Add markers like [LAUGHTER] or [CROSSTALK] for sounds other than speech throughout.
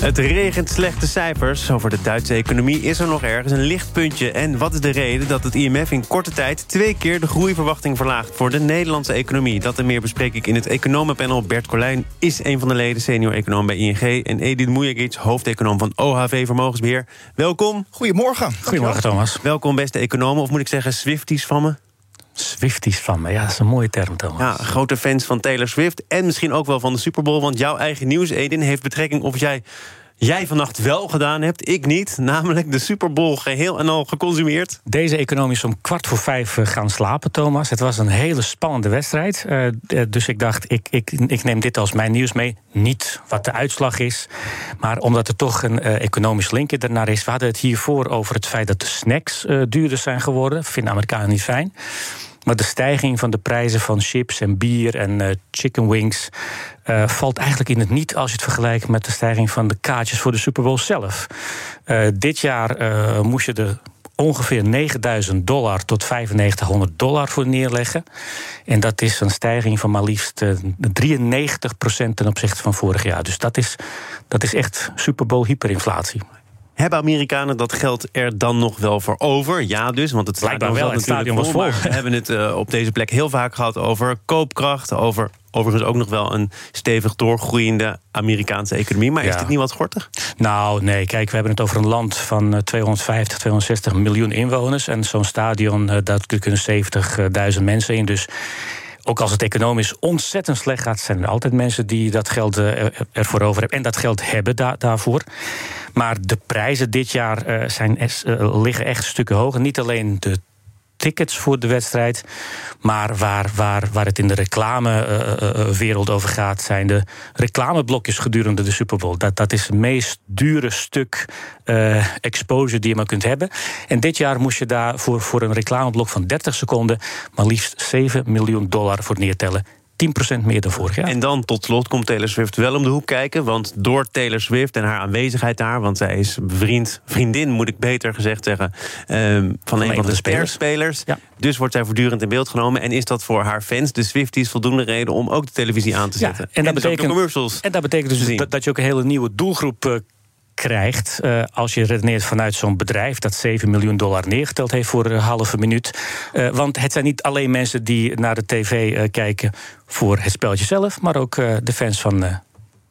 Het regent slechte cijfers. Over de Duitse economie is er nog ergens een lichtpuntje. En wat is de reden dat het IMF in korte tijd... twee keer de groeiverwachting verlaagt voor de Nederlandse economie? Dat en meer bespreek ik in het economenpanel. Bert Colijn is een van de leden, senior-econoom bij ING... en Edith Mujagic, hoofdeconoom van OHV Vermogensbeheer. Welkom. Goedemorgen. Goedemorgen, Thomas. Welkom, beste economen. Of moet ik zeggen, Swifties van me? Swifties van me, ja, dat is een mooie term, Thomas. Ja, grote fans van Taylor Swift en misschien ook wel van de Super Bowl... want jouw eigen nieuws, Edin, heeft betrekking of jij jij vannacht wel gedaan hebt, ik niet. Namelijk de Super Bowl geheel en al geconsumeerd. Deze economie is om kwart voor vijf eh, gaan slapen, Thomas. Het was een hele spannende wedstrijd. Uh, dus ik dacht, ik, ik, ik neem dit als mijn nieuws mee. Niet wat de uitslag is, maar omdat er toch een uh, economisch linkje ernaar is. We hadden het hiervoor over het feit dat de snacks uh, duurder zijn geworden. Vinden Amerikanen niet fijn. Maar de stijging van de prijzen van chips en bier en uh, chicken wings uh, valt eigenlijk in het niet als je het vergelijkt met de stijging van de kaartjes voor de Super Bowl zelf. Uh, dit jaar moest je er ongeveer 9000 dollar tot 9500 dollar voor neerleggen. En dat is een stijging van maar liefst 93% ten opzichte van vorig jaar. Dus dat is, dat is echt Super Bowl hyperinflatie. Hebben Amerikanen dat geld er dan nog wel voor over? Ja, dus, want het stadion wel. Het stadion was vol. We hebben het uh, op deze plek heel vaak gehad over koopkracht, over overigens ook nog wel een stevig doorgroeiende Amerikaanse economie. Maar ja. is dit niet wat gortig? Nou, nee. Kijk, we hebben het over een land van 250, 260 miljoen inwoners. En zo'n stadion, uh, daar kunnen 70.000 mensen in. Dus ook als het economisch ontzettend slecht gaat, zijn er altijd mensen die dat geld uh, ervoor over hebben. En dat geld hebben da daarvoor. Maar de prijzen dit jaar uh, zijn, uh, liggen echt stukken hoger. Niet alleen de tickets voor de wedstrijd. Maar waar, waar, waar het in de reclamewereld uh, over gaat, zijn de reclameblokjes gedurende de Super Bowl. Dat, dat is het meest dure stuk uh, exposure die je maar kunt hebben. En dit jaar moest je daar voor, voor een reclameblok van 30 seconden maar liefst 7 miljoen dollar voor neertellen. 10% meer dan vorig jaar. En dan tot slot komt Taylor Swift wel om de hoek kijken. Want door Taylor Swift en haar aanwezigheid daar... want zij is vriend, vriendin, moet ik beter gezegd zeggen... Um, van, van een van de spelers. Ja. Dus wordt zij voortdurend in beeld genomen. En is dat voor haar fans, de Swifties, voldoende reden... om ook de televisie aan te zetten? Ja, en, dat dus betekent, commercials en dat betekent dus dat, dat, je ook een hele nieuwe doelgroep... Uh, krijgt uh, als je redeneert vanuit zo'n bedrijf dat 7 miljoen dollar neergeteld heeft voor een halve minuut. Uh, want het zijn niet alleen mensen die naar de tv uh, kijken voor het spelletje zelf, maar ook de fans van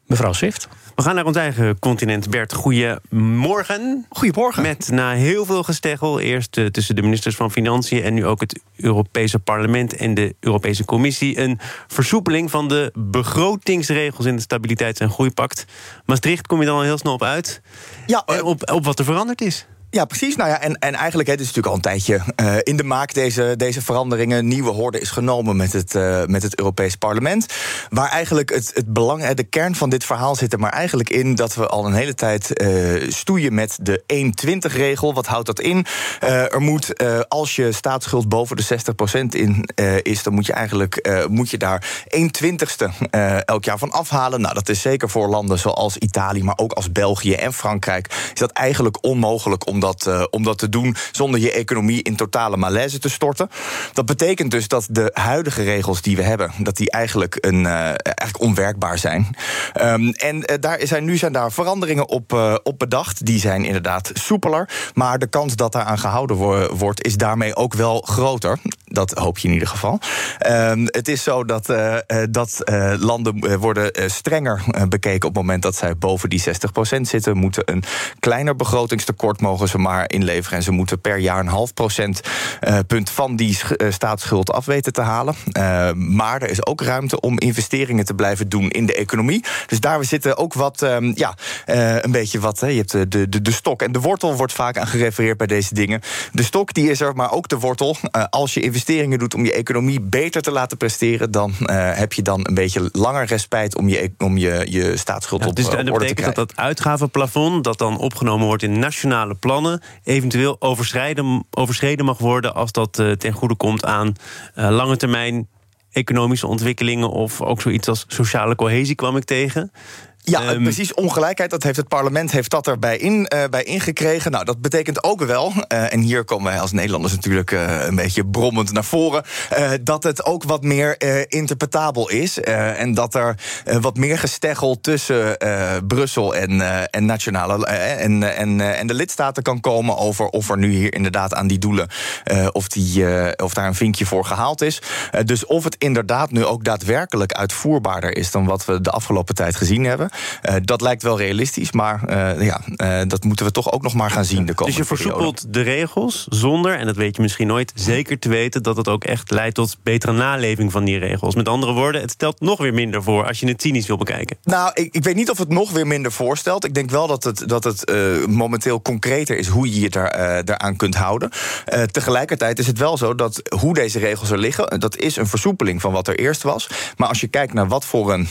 mevrouw Swift. We gaan naar ons eigen continent. Bert, goedemorgen. Goedemorgen. Met na heel veel gesteggel, eerst uh, tussen de ministers van Financiën... en nu ook het Europese parlement en de Europese Commissie... een versoepeling van de begrotingsregels in het Stabiliteits- en Groeipact. Maastricht kom je dan al heel snel op uit. Ja, uh, op, op wat er veranderd is. Ja, precies. Nou ja, en, en eigenlijk, het is natuurlijk al een tijdje uh, in de maak, deze, deze veranderingen. Nieuwe horde is genomen met het, uh, met het Europees Parlement. Waar eigenlijk het, het belang, de kern van dit verhaal zit er maar eigenlijk in dat we al een hele tijd uh, stoeien met de 1,20-regel. Wat houdt dat in? er moet, als je staatsschuld boven de 60% in is, dan moet je eigenlijk moet je daar 1 twintigste elk jaar van afhalen. Nou, dat is zeker voor landen zoals Italië, maar ook als België en Frankrijk, is dat eigenlijk onmogelijk om dat, uh, om dat te doen zonder je economie in totale malaise te storten. Dat betekent dus dat de huidige regels die we hebben, dat die eigenlijk, een, uh, eigenlijk onwerkbaar zijn. Um, en uh, daar zijn, nu zijn daar veranderingen op, op bedacht. Die zijn inderdaad soepeler. Maar de kans dat daaraan gehouden wo wordt, is daarmee ook wel groter. Dat hoop je in ieder geval. Um, het is zo dat, dat landen worden strenger bekeken op het moment dat zij boven die 60% zitten. Moeten een kleiner begrotingstekort mogen ze maar inleveren. En ze moeten per jaar een half procent punt van die staatsschuld af weten te halen. Uh, maar er is ook ruimte om investeringen te blijven doen in de economie. Dus daar zitten ook wat, um, ja, een beetje wat. Je hebt de, de, de stok en de wortel wordt vaak aan gerefereerd bij deze dingen. De stok die is er, maar ook de wortel. als je investeert investeringen doet om je economie beter te laten presteren, dan heb je dan een beetje langer respijt om je, om je, je staatsschuld op dus orde te krijgen. Dat betekent dat dat uitgavenplafond, dat dan opgenomen wordt in nationale plannen, eventueel overschreden, overschreden mag worden als dat ten goede komt aan lange termijn economische ontwikkelingen of ook zoiets als sociale cohesie kwam ik tegen. Ja, ehm, precies. Ongelijkheid, dat heeft het parlement heeft dat erbij in, uh, bij ingekregen. Nou, dat betekent ook wel, uh, en hier komen wij als Nederlanders natuurlijk uh, een beetje brommend naar voren, dat het ook wat meer interpretabel is. en dat er wat meer gesteggel tussen Brussel en, en nationale en, en, en de lidstaten kan komen over of er nu hier inderdaad aan die doelen of, die, of daar een vinkje voor gehaald is. dus of het inderdaad nu ook daadwerkelijk uitvoerbaarder is dan wat we de afgelopen tijd gezien hebben. Uh, dat lijkt wel realistisch, maar uh, ja, uh, dat moeten we toch ook nog maar gaan zien de komende Dus je versoepelt de regels zonder, en dat weet je misschien nooit, zeker te weten dat het ook echt leidt tot betere naleving van die regels. Met andere woorden, het stelt nog weer minder voor als je het cynisch wil bekijken. Nou, ik, ik weet niet of het nog weer minder voorstelt. Ik denk wel dat het, dat het momenteel concreter is hoe je je daar, daaraan kunt houden. tegelijkertijd is het wel zo dat hoe deze regels er liggen, dat is een versoepeling van wat er eerst was. Maar als je kijkt naar wat voor een,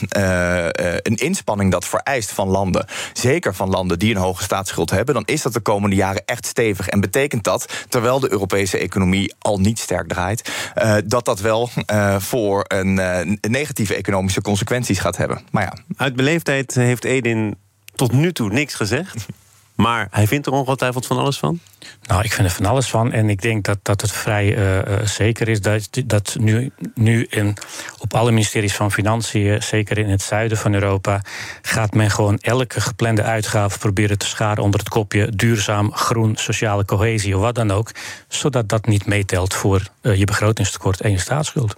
een inspanning dat vereist van landen, zeker van landen die een hoge staatsschuld hebben, dan is dat de komende jaren echt stevig. En betekent dat, terwijl de Europese economie al niet sterk draait, uh, dat dat wel uh, voor een uh, negatieve economische consequenties gaat hebben. Maar ja. Uit beleefdheid heeft Edin tot nu toe niks gezegd. Maar hij vindt er ongetwijfeld van alles van? Nou, ik vind er van alles van. En ik denk dat, dat het vrij uh, zeker is dat, dat nu, nu in, op alle ministeries van Financiën, zeker in het zuiden van Europa, gaat men gewoon elke geplande uitgave proberen te scharen onder het kopje duurzaam, groen, sociale cohesie of wat dan ook. Zodat dat niet meetelt voor je begrotingstekort en je staatsschuld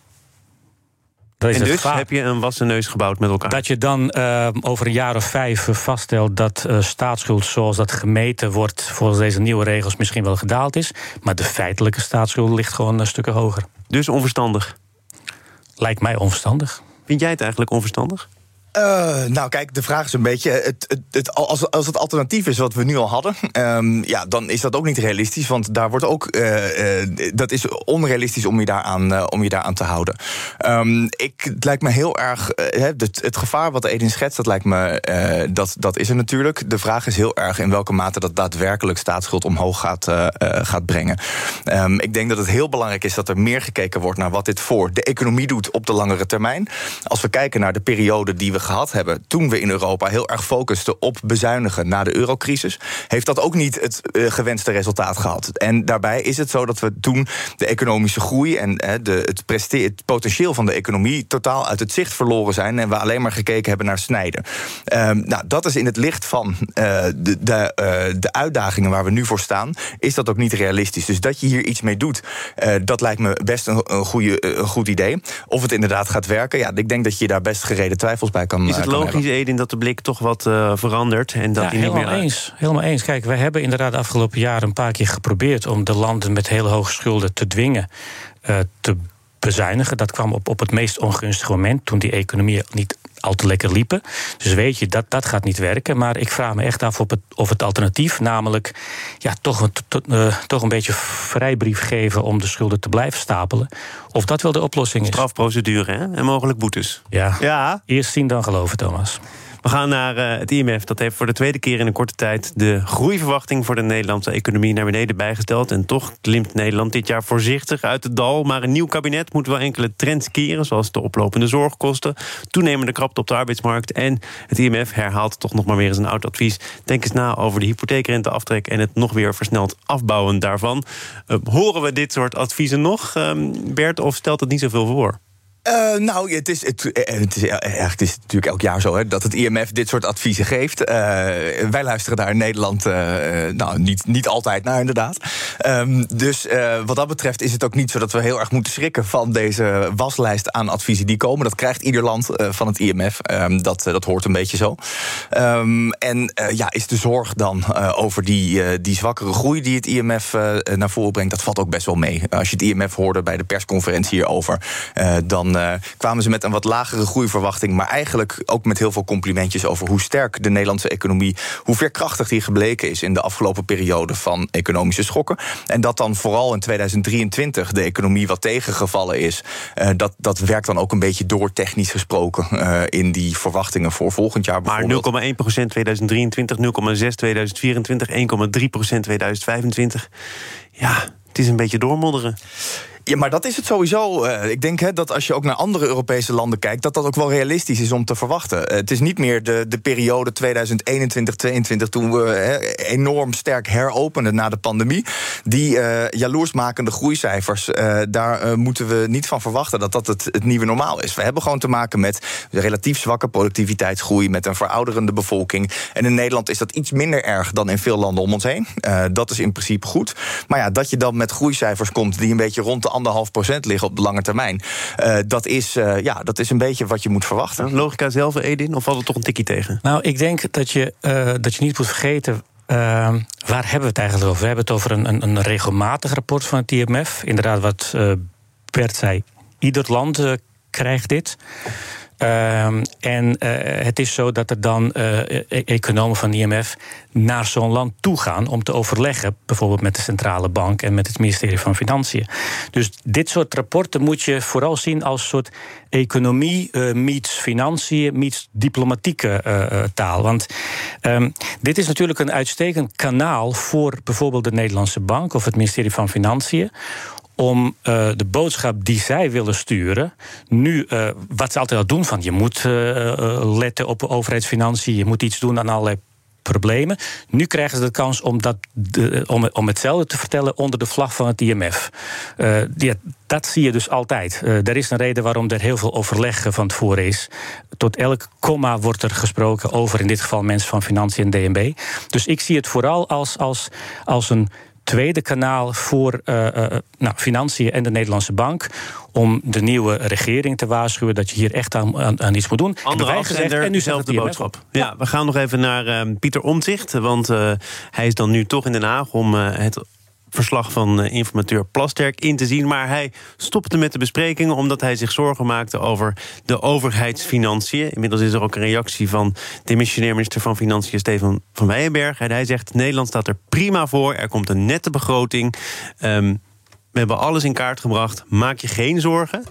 en dus heb je een wassen neus gebouwd met elkaar? Dat je dan uh, over een jaar of vijf vaststelt dat uh, staatsschuld zoals dat gemeten wordt volgens deze nieuwe regels misschien wel gedaald is. Maar de feitelijke staatsschuld ligt gewoon een stuk hoger. Dus onverstandig? Lijkt mij onverstandig. Vind jij het eigenlijk onverstandig? Uh, nou, kijk, de vraag is een beetje: het, het, als, als het alternatief is wat we nu al hadden, um, ja, dan is dat ook niet realistisch. Want daar wordt ook. Uh, uh, dat is onrealistisch om je daaraan, om je daaraan te houden. Um, ik, het lijkt me heel erg. het, het gevaar wat Edin schetst, dat lijkt me. dat, dat is er natuurlijk. De vraag is heel erg in welke mate dat daadwerkelijk staatsschuld omhoog gaat, gaat brengen. Um, ik denk dat het heel belangrijk is dat er meer gekeken wordt naar wat dit voor de economie doet op de langere termijn. Als we kijken naar de periode die we gehad hebben toen we in Europa heel erg focusten op bezuinigen na de eurocrisis, heeft dat ook niet het uh, gewenste resultaat gehad. En daarbij is het zo dat we toen de economische groei en uh, de, het, potentieel van de economie totaal uit het zicht verloren zijn en we alleen maar gekeken hebben naar snijden. Uh, nou, dat is in het licht van eh, de, de, de, uitdagingen waar we nu voor staan, is dat ook niet realistisch. Dus dat je hier iets mee doet, dat lijkt me best een, een, goede, een goed idee. Of het inderdaad gaat werken, ja, ik denk dat je daar best gereden twijfels bij is het eh, logisch, Edin, dat de blik toch wat uh, verandert? En dat ja, niet helemaal meer... eens. Helemaal eens. Kijk, wij hebben inderdaad de afgelopen jaren een paar keer geprobeerd om de landen met hele hoge schulden te dwingen uh, te bezuinigen. Dat kwam op, op het meest ongunstige moment, toen die economie niet al te lekker liepen. Dus weet je, dat, dat gaat niet werken. Maar ik vraag me echt af of het, of het alternatief, namelijk ja, toch, een, to, uh, toch een beetje vrijbrief geven om de schulden te blijven stapelen, of dat wel de oplossing is. Strafprocedure hè? en mogelijk boetes. Ja. ja, eerst zien dan geloven, Thomas. We gaan naar uh, het IMF. Dat heeft voor de tweede keer in een korte tijd de groeiverwachting voor de Nederlandse economie naar beneden bijgesteld. En toch klimt Nederland dit jaar voorzichtig uit het dal. Maar een nieuw kabinet moet wel enkele trends keren, zoals de oplopende zorgkosten, toenemende krapte op de arbeidsmarkt. En het IMF herhaalt toch nog maar weer eens een oud advies. Denk eens na over de hypotheekrenteaftrek en het nog weer versneld afbouwen daarvan. Uh, horen we dit soort adviezen nog, uh, Bert, of stelt het niet zoveel voor? Uh, nou, het is, het, het, is, het is natuurlijk elk jaar zo hè, dat het IMF dit soort adviezen geeft. Wij luisteren daar in Nederland nou, niet, niet altijd naar, inderdaad. Um, dus wat dat betreft is het ook niet zo dat we heel erg moeten schrikken van deze waslijst aan adviezen die komen. Dat krijgt ieder land van het IMF. Um, dat, dat hoort een beetje zo. Um, en ja, is de zorg dan over die, die zwakkere groei die het IMF naar voren brengt, dat valt ook best wel mee. Als je het IMF hoorde bij de persconferentie hierover, dan dan kwamen ze met een wat lagere groeiverwachting, maar eigenlijk ook met heel veel complimentjes over hoe sterk de Nederlandse economie, hoe veerkrachtig die gebleken is in de afgelopen periode van economische schokken. En dat dan vooral in 2023 de economie wat tegengevallen is, dat, dat werkt dan ook een beetje door technisch gesproken in die verwachtingen voor volgend jaar. Maar 0,1% 2023, 0,6 2024, 1,3% 2025. Ja, het is een beetje doormodderen. Ja, maar dat is het sowieso. Uh, ik denk hè, dat als je ook naar andere Europese landen kijkt, dat dat ook wel realistisch is om te verwachten. Uh, het is niet meer de, de periode 2021-2022 toen we enorm sterk heropenden na de pandemie. Die uh, jaloersmakende groeicijfers, daar moeten we niet van verwachten dat dat het, het, nieuwe normaal is. We hebben gewoon te maken met relatief zwakke productiviteitsgroei, met een verouderende bevolking. En in Nederland is dat iets minder erg dan in veel landen om ons heen. dat is in principe goed. Maar ja, dat je dan met groeicijfers komt die een beetje rond de anderhalf procent liggen op de lange termijn. Uh, dat, is, uh, ja, dat is een beetje wat je moet verwachten. Logica zelf, Edin, of valt het toch een tikkie tegen? Nou, ik denk dat je, uh, dat je niet moet vergeten. waar hebben we het eigenlijk over? We hebben het over een, een, een regelmatig rapport van het IMF. Inderdaad, wat Bert zei, ieder land krijgt dit. Um, en uh, het is zo dat er dan uh, economen van IMF naar zo'n land toe gaan om te overleggen, bijvoorbeeld met de centrale bank en met het ministerie van Financiën. Dus dit soort rapporten moet je vooral zien als soort economie uh, meets financiën meets diplomatieke taal. Want um, dit is natuurlijk een uitstekend kanaal voor bijvoorbeeld de Nederlandse bank of het ministerie van Financiën om uh, de boodschap die zij willen sturen, nu uh, wat ze altijd al doen: van je moet uh, letten op overheidsfinanciën, je moet iets doen aan allerlei problemen. Nu krijgen ze de kans om, dat, om, hetzelfde te vertellen onder de vlag van het IMF. Die, dat zie je dus altijd. er is een reden waarom er heel veel overleg van tevoren is. Tot elk komma wordt er gesproken over, in dit geval mensen van Financiën en DNB. Dus ik zie het vooral als, als, als een tweede kanaal voor uh, uh, nou, financiën en de Nederlandse bank. Om de nieuwe regering te waarschuwen dat je hier echt aan, aan, iets moet doen. Andere gezegd, en nu zelf de boodschap. Ja, we gaan nog even naar uh, Pieter Omtzigt. Want hij is dan nu toch in Den Haag om het verslag van uh, informateur Plasterk in te zien. Maar hij stopte met de besprekingen omdat hij zich zorgen maakte over de overheidsfinanciën. Inmiddels is er ook een reactie van de missionair minister van Financiën Steven van Weijenberg. En hij zegt: Nederland staat er prima voor. Er komt een nette begroting. Um, we hebben alles in kaart gebracht. Maak je geen zorgen.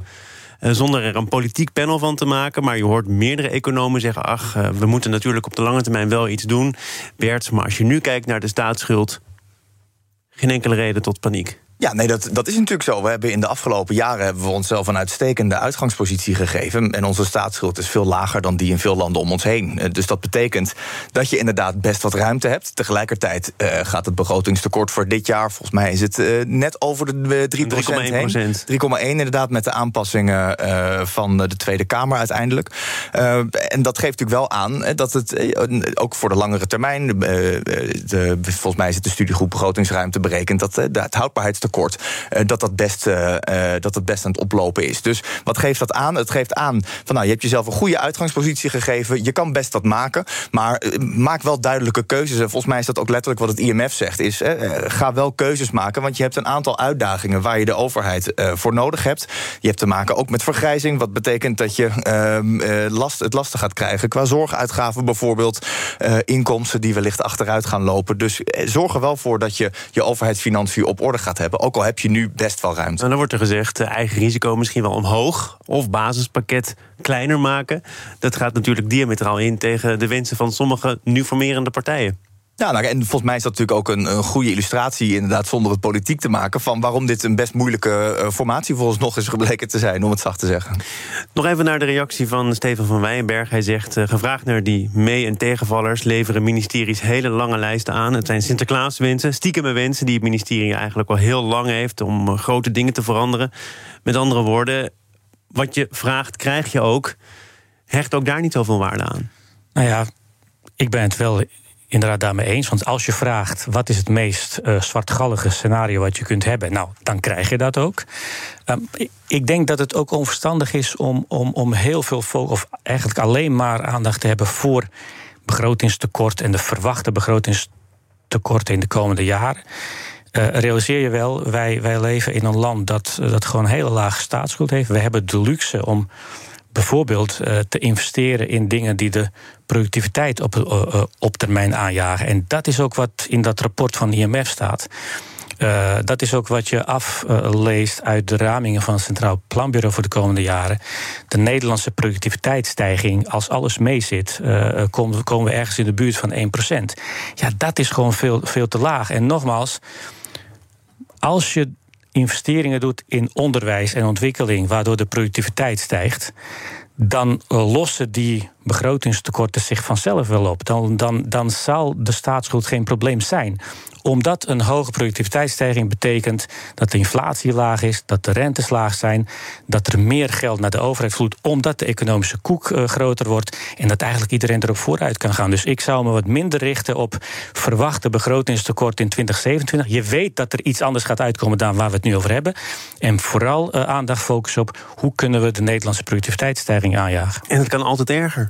Uh, zonder er een politiek panel van te maken. Maar je hoort meerdere economen zeggen: ach, uh, we moeten natuurlijk op de lange termijn wel iets doen. Bert, maar als je nu kijkt naar de staatsschuld, geen enkele reden tot paniek. Ja, nee, dat, dat is natuurlijk zo. We hebben in de afgelopen jaren hebben we onszelf een uitstekende uitgangspositie gegeven. En onze staatsschuld is veel lager dan die in veel landen om ons heen. Eh, dus dat betekent dat je inderdaad best wat ruimte hebt. Tegelijkertijd uh, gaat het begrotingstekort voor dit jaar, volgens mij is het uh, net over de 3%. 3,1 inderdaad, met de aanpassingen van de Tweede Kamer uiteindelijk. en dat geeft natuurlijk wel aan dat het ook voor de langere termijn. De, volgens mij is het de studiegroep begrotingsruimte berekend dat het houdbaarheidstekort kort eh, dat, dat, best, uh, dat dat best aan het oplopen is. Dus wat geeft dat aan? Het geeft aan van nou, je hebt jezelf een goede uitgangspositie gegeven. Je kan best dat maken, maar maak wel duidelijke keuzes. En volgens mij is dat ook letterlijk wat het IMF zegt. Is, ga wel keuzes maken, want je hebt een aantal uitdagingen waar je de overheid voor nodig hebt. Je hebt te maken ook met vergrijzing. Wat betekent dat je ehm, last, het lastig gaat krijgen qua zorguitgaven bijvoorbeeld. inkomsten die wellicht achteruit gaan lopen. Dus zorg er wel voor dat je je overheidsfinanciën op orde gaat hebben. Ook al heb je nu best wel ruimte. En dan wordt er gezegd, eigen risico misschien wel omhoog. Of basispakket kleiner maken. Dat gaat natuurlijk diametraal in tegen de wensen van sommige nu formerende partijen. Ja, nou, en volgens mij is dat natuurlijk ook een, een, goede illustratie, inderdaad, zonder het politiek te maken, van waarom dit een best moeilijke uh, formatie nog is gebleken te zijn, om het zacht te zeggen. Nog even naar de reactie van Steven van Wijnberg. Hij zegt: uh, gevraagd naar die mee- en tegenvallers leveren ministeries hele lange lijsten aan. Het zijn Sinterklaaswensen, stiekeme wensen die het ministerie eigenlijk al heel lang heeft om uh, grote dingen te veranderen. Met andere woorden, wat je vraagt, krijg je ook. Hecht ook daar niet zoveel waarde aan. Nou ja, ik ben het wel inderdaad daarmee eens. Want als je vraagt wat is het meest uh, zwartgallige scenario wat je kunt hebben, nou, dan krijg je dat ook. Um, ik denk dat het ook onverstandig is om, om, om heel veel of eigenlijk alleen maar aandacht te hebben voor begrotingstekort en de verwachte begrotingstekort in de komende jaren. realiseer je wel, wij, wij leven in een land dat, dat gewoon een hele lage staatsschuld heeft. We hebben de luxe om bijvoorbeeld te investeren in dingen die de productiviteit op, op termijn aanjagen. En dat is ook wat in dat rapport van IMF staat. Dat is ook wat je afleest uit de ramingen van het Centraal Planbureau voor de komende jaren. De Nederlandse productiviteitsstijging, als alles meezit, uh, komen, komen we ergens in de buurt van 1%. Ja, dat is gewoon veel, veel te laag. En nogmaals, als je investeringen doet in onderwijs en ontwikkeling, waardoor de productiviteit stijgt dan lossen die begrotingstekorten zich vanzelf wel op. Dan, dan, dan zal de staatsschuld geen probleem zijn omdat een hoge productiviteitsstijging betekent dat de inflatie laag is, dat de rentes laag zijn, dat er meer geld naar de overheid vloeit, omdat de economische koek uh, groter wordt en dat eigenlijk iedereen erop vooruit kan gaan. Dus ik zou me wat minder richten op verwachte begrotingstekort in 2027. Je weet dat er iets anders gaat uitkomen dan waar we het nu over hebben. En vooral uh, aandacht focussen op hoe kunnen we de Nederlandse productiviteitsstijging aanjagen. En het kan altijd erger.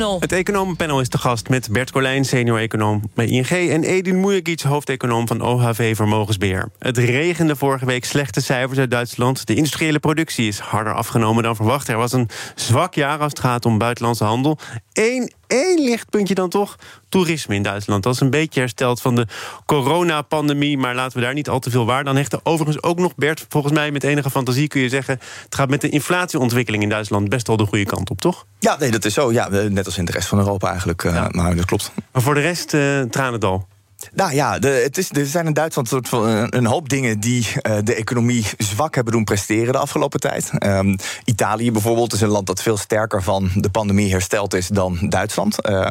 Het economenpanel is te gast met Bert Colijn, senior-econoom bij ING... en Edin Mujagic, hoofdeconoom van OHV Vermogensbeheer. Het regende vorige week slechte cijfers uit Duitsland. De industriële productie is harder afgenomen dan verwacht. Er was een zwak jaar als het gaat om buitenlandse handel. Eén, één lichtpuntje dan toch, toerisme in Duitsland. Dat is een beetje hersteld van de coronapandemie... maar laten we daar niet al te veel waarde aan hechten. Overigens ook nog, Bert, volgens mij met enige fantasie kun je zeggen... het gaat met de inflatieontwikkeling in Duitsland best wel de goede kant op, toch? Ja, nee, dat is zo. Ja, net als in de rest van Europa eigenlijk. Uh, Maar dat klopt. Maar voor de rest, uh, Tranendal. Nou ja, het is, er zijn in Duitsland soort van een, een hoop dingen die uh, de economie zwak hebben doen presteren de afgelopen tijd. Um, Italië bijvoorbeeld is een land dat veel sterker van de pandemie hersteld is dan Duitsland. Uh,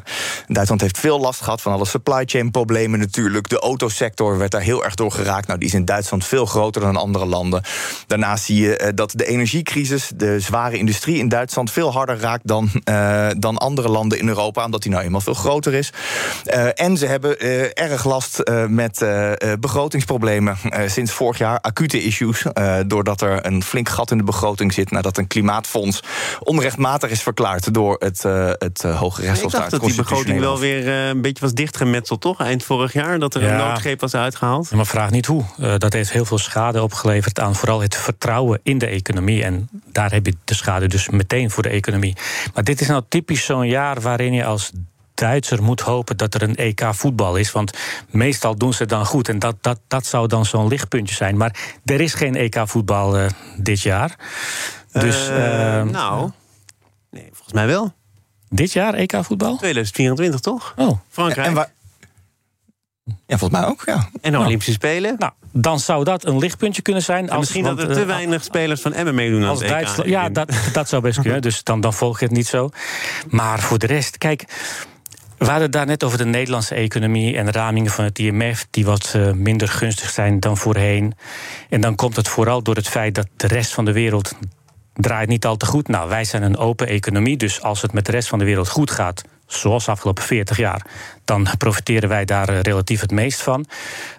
Duitsland heeft veel last gehad van alle supply chain problemen natuurlijk. De autosector werd daar heel erg door geraakt. Nou, die is in Duitsland veel groter dan andere landen. Daarnaast zie je dat de energiecrisis, de zware industrie in Duitsland veel harder raakt dan, dan andere landen in Europa, omdat die nou eenmaal veel groter is. en ze hebben erg erg last uh, met uh, begrotingsproblemen uh, sinds vorig jaar. Acute issues. doordat er een flink gat in de begroting zit. Nadat een klimaatfonds onrechtmatig is verklaard door het, het Hoge Rechtshof. Ik dacht dat die begroting wel weer een beetje was dichtgemetseld, toch? Eind vorig jaar. Dat er ja. een noodgreep was uitgehaald. maar vraag niet hoe. dat heeft heel veel schade opgeleverd aan vooral het vertrouwen in de economie. En daar heb je de schade dus meteen voor de economie. Maar dit is nou typisch zo'n jaar waarin je als Duitser moet hopen dat er een EK voetbal is. Want meestal doen ze het dan goed. En dat, dat, dat zou dan zo'n lichtpuntje zijn. Maar er is geen EK voetbal uh, dit jaar. Dus, uh, nou, nee, volgens mij wel. Dit jaar EK voetbal? 2024 toch? Oh. Frankrijk. En, en ja, volgens mij ook, ja. En de Olympische Spelen? Nou, dan zou dat een lichtpuntje kunnen zijn. Als, misschien dat er te uh, weinig spelers van Emmen meedoen als aan het EK. Ja, dat, dat zou best kunnen. [LAUGHS] Dus dan, dan volg je het niet zo. Maar voor de rest, kijk... We hadden het daar net over de Nederlandse economie en de ramingen van het IMF, die wat uh, minder gunstig zijn dan voorheen. En dan komt het vooral door het feit dat de rest van de wereld draait niet al te goed. Nou, wij zijn een open economie, dus als het met de rest van de wereld goed gaat, zoals de afgelopen 40 jaar, dan profiteren wij daar uh, relatief het meest van.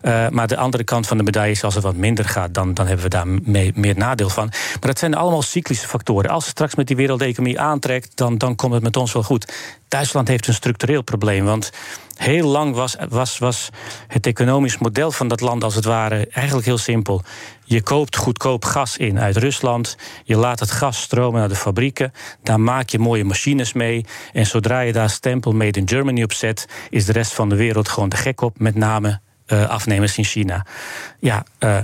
Uh, maar de andere kant van de medaille is, als het wat minder gaat, dan, dan hebben we daar mee, meer nadeel van. Maar dat zijn allemaal cyclische factoren. Als het straks met die wereldeconomie aantrekt, dan, dan komt het met ons wel goed. Duitsland heeft een structureel probleem, want heel lang was, was, was het economisch model van dat land als het ware eigenlijk heel simpel. Je koopt goedkoop gas in uit Rusland. Je laat het gas stromen naar de fabrieken. Daar maak je mooie machines mee. En zodra je daar stempel Made in Germany op zet, is de rest van de wereld gewoon te gek op. Met name uh, afnemers in China. Ja, uh,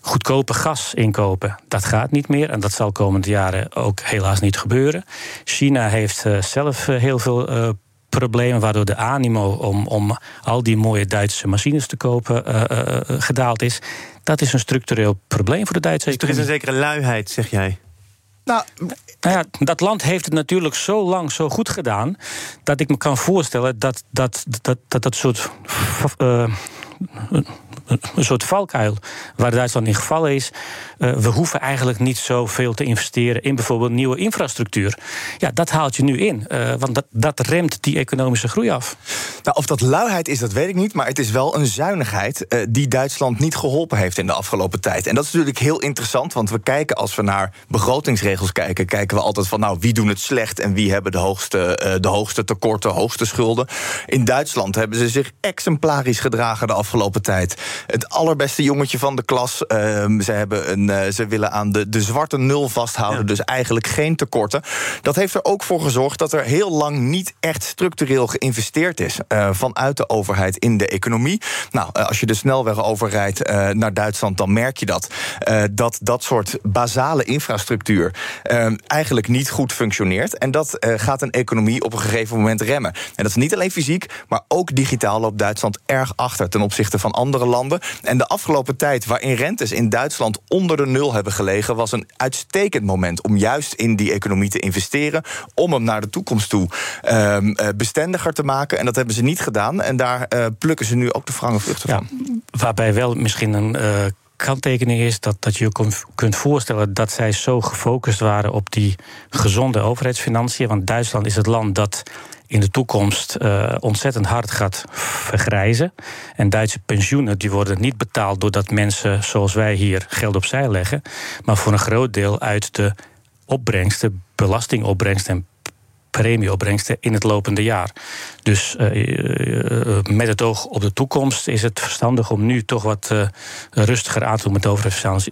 goedkope gas inkopen. Dat gaat niet meer en dat zal komende jaren ook helaas niet gebeuren. China heeft uh, zelf heel veel problemen, waardoor de animo om, om al die mooie Duitse machines te kopen uh, gedaald is. Dat is een structureel probleem voor de Duitse dus economie. er is een zekere luiheid, zeg jij? Nou, nou ja, dat land heeft het natuurlijk zo lang zo goed gedaan. dat ik me kan voorstellen dat dat, dat, dat, dat soort. Uh, een soort valkuil waar Duitsland in gevallen is. Uh, we hoeven eigenlijk niet zoveel te investeren in bijvoorbeeld nieuwe infrastructuur. Ja, dat haalt je nu in, uh, want dat, dat remt die economische groei af. Nou, of dat luiheid is, dat weet ik niet, maar het is wel een zuinigheid uh, die Duitsland niet geholpen heeft in de afgelopen tijd. En dat is natuurlijk heel interessant, want we kijken als we naar begrotingsregels kijken, kijken we altijd van nou wie doen het slecht en wie hebben de hoogste, de hoogste tekorten, hoogste schulden. In Duitsland hebben ze zich exemplarisch gedragen de afgelopen tijd. Het allerbeste jongetje van de klas. Uh, ze, hebben een, uh, ze willen aan de, de zwarte nul vasthouden. Ja. Dus eigenlijk geen tekorten. Dat heeft er ook voor gezorgd dat er heel lang niet echt structureel geïnvesteerd is. Uh, vanuit de overheid in de economie. Nou, als je de snelweg overrijdt naar Duitsland, dan merk je dat. dat dat soort basale infrastructuur eigenlijk niet goed functioneert. En dat gaat een economie op een gegeven moment remmen. En dat is niet alleen fysiek, maar ook digitaal loopt Duitsland erg achter ten opzichte van andere landen. En de afgelopen tijd waarin rentes in Duitsland onder de nul hebben gelegen, was een uitstekend moment om juist in die economie te investeren. Om hem naar de toekomst toe uh, bestendiger te maken. En dat hebben ze niet gedaan. En daar uh, plukken ze nu ook de frange vruchten ja, van. Waarbij wel misschien een. Uh kanttekening is dat, dat je je kunt voorstellen dat zij zo gefocust waren op die gezonde overheidsfinanciën. Want Duitsland is het land dat in de toekomst uh, ontzettend hard gaat vergrijzen. En Duitse pensioenen die worden niet betaald doordat mensen zoals wij hier geld opzij leggen, maar voor een groot deel uit de opbrengsten, belastingopbrengsten en premieopbrengsten in het lopende jaar. Dus uh, met het oog op de toekomst is het verstandig om nu toch wat rustiger aan te doen met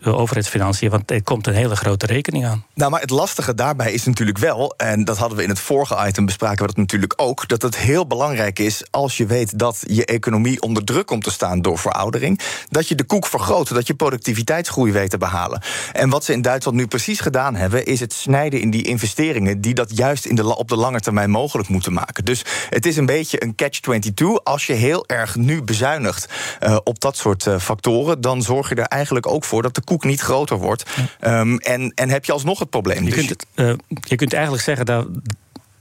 overheidsfinanciën, want er komt een hele grote rekening aan. Nou, maar het lastige daarbij is natuurlijk wel, en dat hadden we in het vorige item bespraken we dat natuurlijk ook, dat het heel belangrijk is als je weet dat je economie onder druk komt te staan door veroudering, dat je de koek vergroot, dat je productiviteitsgroei weet te behalen. En wat ze in Duitsland nu precies gedaan hebben, is het snijden in die investeringen die dat juist in de, op de de lange termijn mogelijk moeten maken. Dus het is een beetje een catch-22. Als je heel erg nu bezuinigt uh, op dat soort uh, factoren, dan zorg je er eigenlijk ook voor dat de koek niet groter wordt. Um, en, en heb je alsnog het probleem. Je, dus kunt, het, uh, je kunt eigenlijk zeggen dat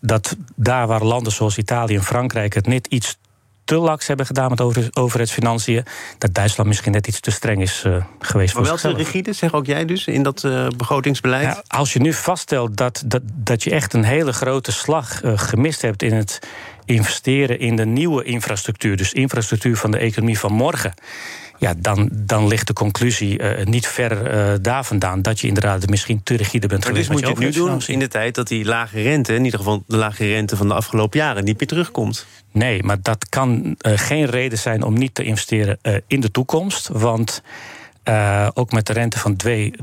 dat daar waar landen zoals Italië en Frankrijk het net iets te laks hebben gedaan met over, overheidsfinanciën, dat Duitsland misschien net iets te streng is uh, geweest. Maar wel te rigide, zeg ook jij dus, in dat uh, begrotingsbeleid? Ja, als je nu vaststelt dat, dat, dat je echt een hele grote slag uh, gemist hebt in het investeren in de nieuwe infrastructuur, dus infrastructuur van de economie van morgen ja, dan, dan ligt de conclusie uh, niet ver uh, daar vandaan dat je inderdaad misschien te rigide bent maar geweest. Dus moet je het nu doen in de tijd dat die lage rente, in ieder geval de lage rente van de afgelopen jaren, niet meer terugkomt. Nee, maar dat kan uh, geen reden zijn om niet te investeren in de toekomst. Want ook met de rente van 2.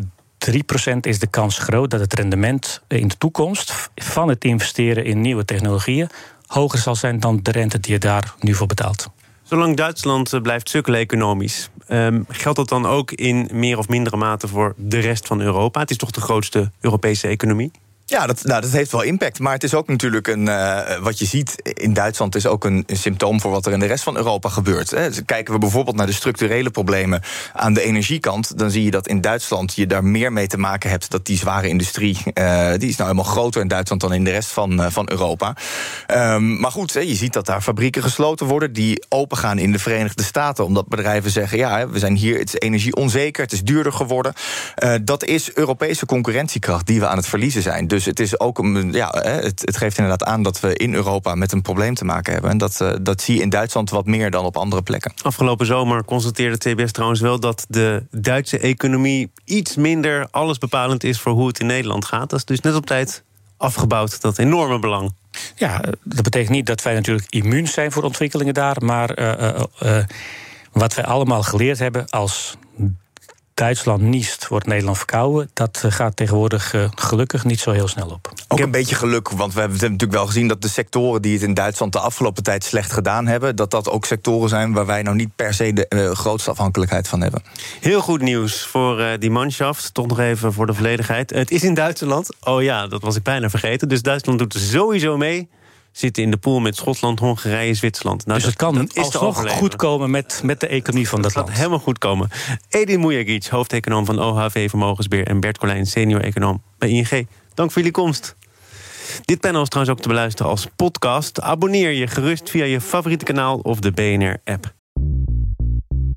3% is de kans groot dat het rendement in de toekomst van het investeren in nieuwe technologieën hoger zal zijn dan de rente die je daar nu voor betaalt. Zolang Duitsland blijft sukkelen economisch, um, geldt dat dan ook in meer of mindere mate voor de rest van Europa? Het is toch de grootste Europese economie? Ja, dat, nou, dat heeft wel impact. Maar het is ook natuurlijk een. Uh, wat je ziet in Duitsland is ook een, een, symptoom voor wat er in de rest van Europa gebeurt. Hè. Dus kijken we bijvoorbeeld naar de structurele problemen aan de energiekant. Dan zie je dat in Duitsland je daar meer mee te maken hebt. Dat die zware industrie. Uh, die is nou helemaal groter in Duitsland dan in de rest van, uh, van Europa. Um, maar goed, hè, je ziet dat daar fabrieken gesloten worden. die opengaan in de Verenigde Staten. Omdat bedrijven zeggen: ja, we zijn hier. Het is energie onzeker. Het is duurder geworden. dat is Europese concurrentiekracht die we aan het verliezen zijn. Dus dus het is ook een, ja, het, het, geeft inderdaad aan dat we in Europa met een probleem te maken hebben. En dat, uh, dat zie je in Duitsland wat meer dan op andere plekken. Afgelopen zomer constateerde TBS trouwens wel dat de Duitse economie iets minder allesbepalend is voor hoe het in Nederland gaat. Dat is dus net op tijd afgebouwd, dat enorme belang. Ja, dat betekent niet dat wij natuurlijk immuun zijn voor ontwikkelingen daar, maar uh, uh, uh, wat wij allemaal geleerd hebben als Duitsland niest, wordt Nederland verkouden. Dat eh, gaat tegenwoordig uh, gelukkig niet zo heel snel op. Ook een beetje geluk, want we hebben natuurlijk wel gezien dat de sectoren die het in Duitsland de afgelopen tijd slecht gedaan hebben, dat dat ook sectoren zijn waar wij nou niet per se de uh, grootste afhankelijkheid van hebben. Heel goed nieuws voor uh, die manschaft. Toch nog even voor de volledigheid. Het is in Duitsland. Oh ja, dat was ik bijna vergeten. Dus Duitsland doet er sowieso mee zitten in de pool met Schotland, Hongarije, Zwitserland. Nou, dus het kan dat alsnog goed komen met, met de economie van dat het land. helemaal goed komen. Edin Mujagic, hoofdeconoom van OHV Vermogensbeheer... en Bert Colijn, senior-econoom bij ING. Dank voor jullie komst. Dit panel is trouwens ook te beluisteren als podcast. Abonneer je gerust via je favoriete kanaal of de BNR-app.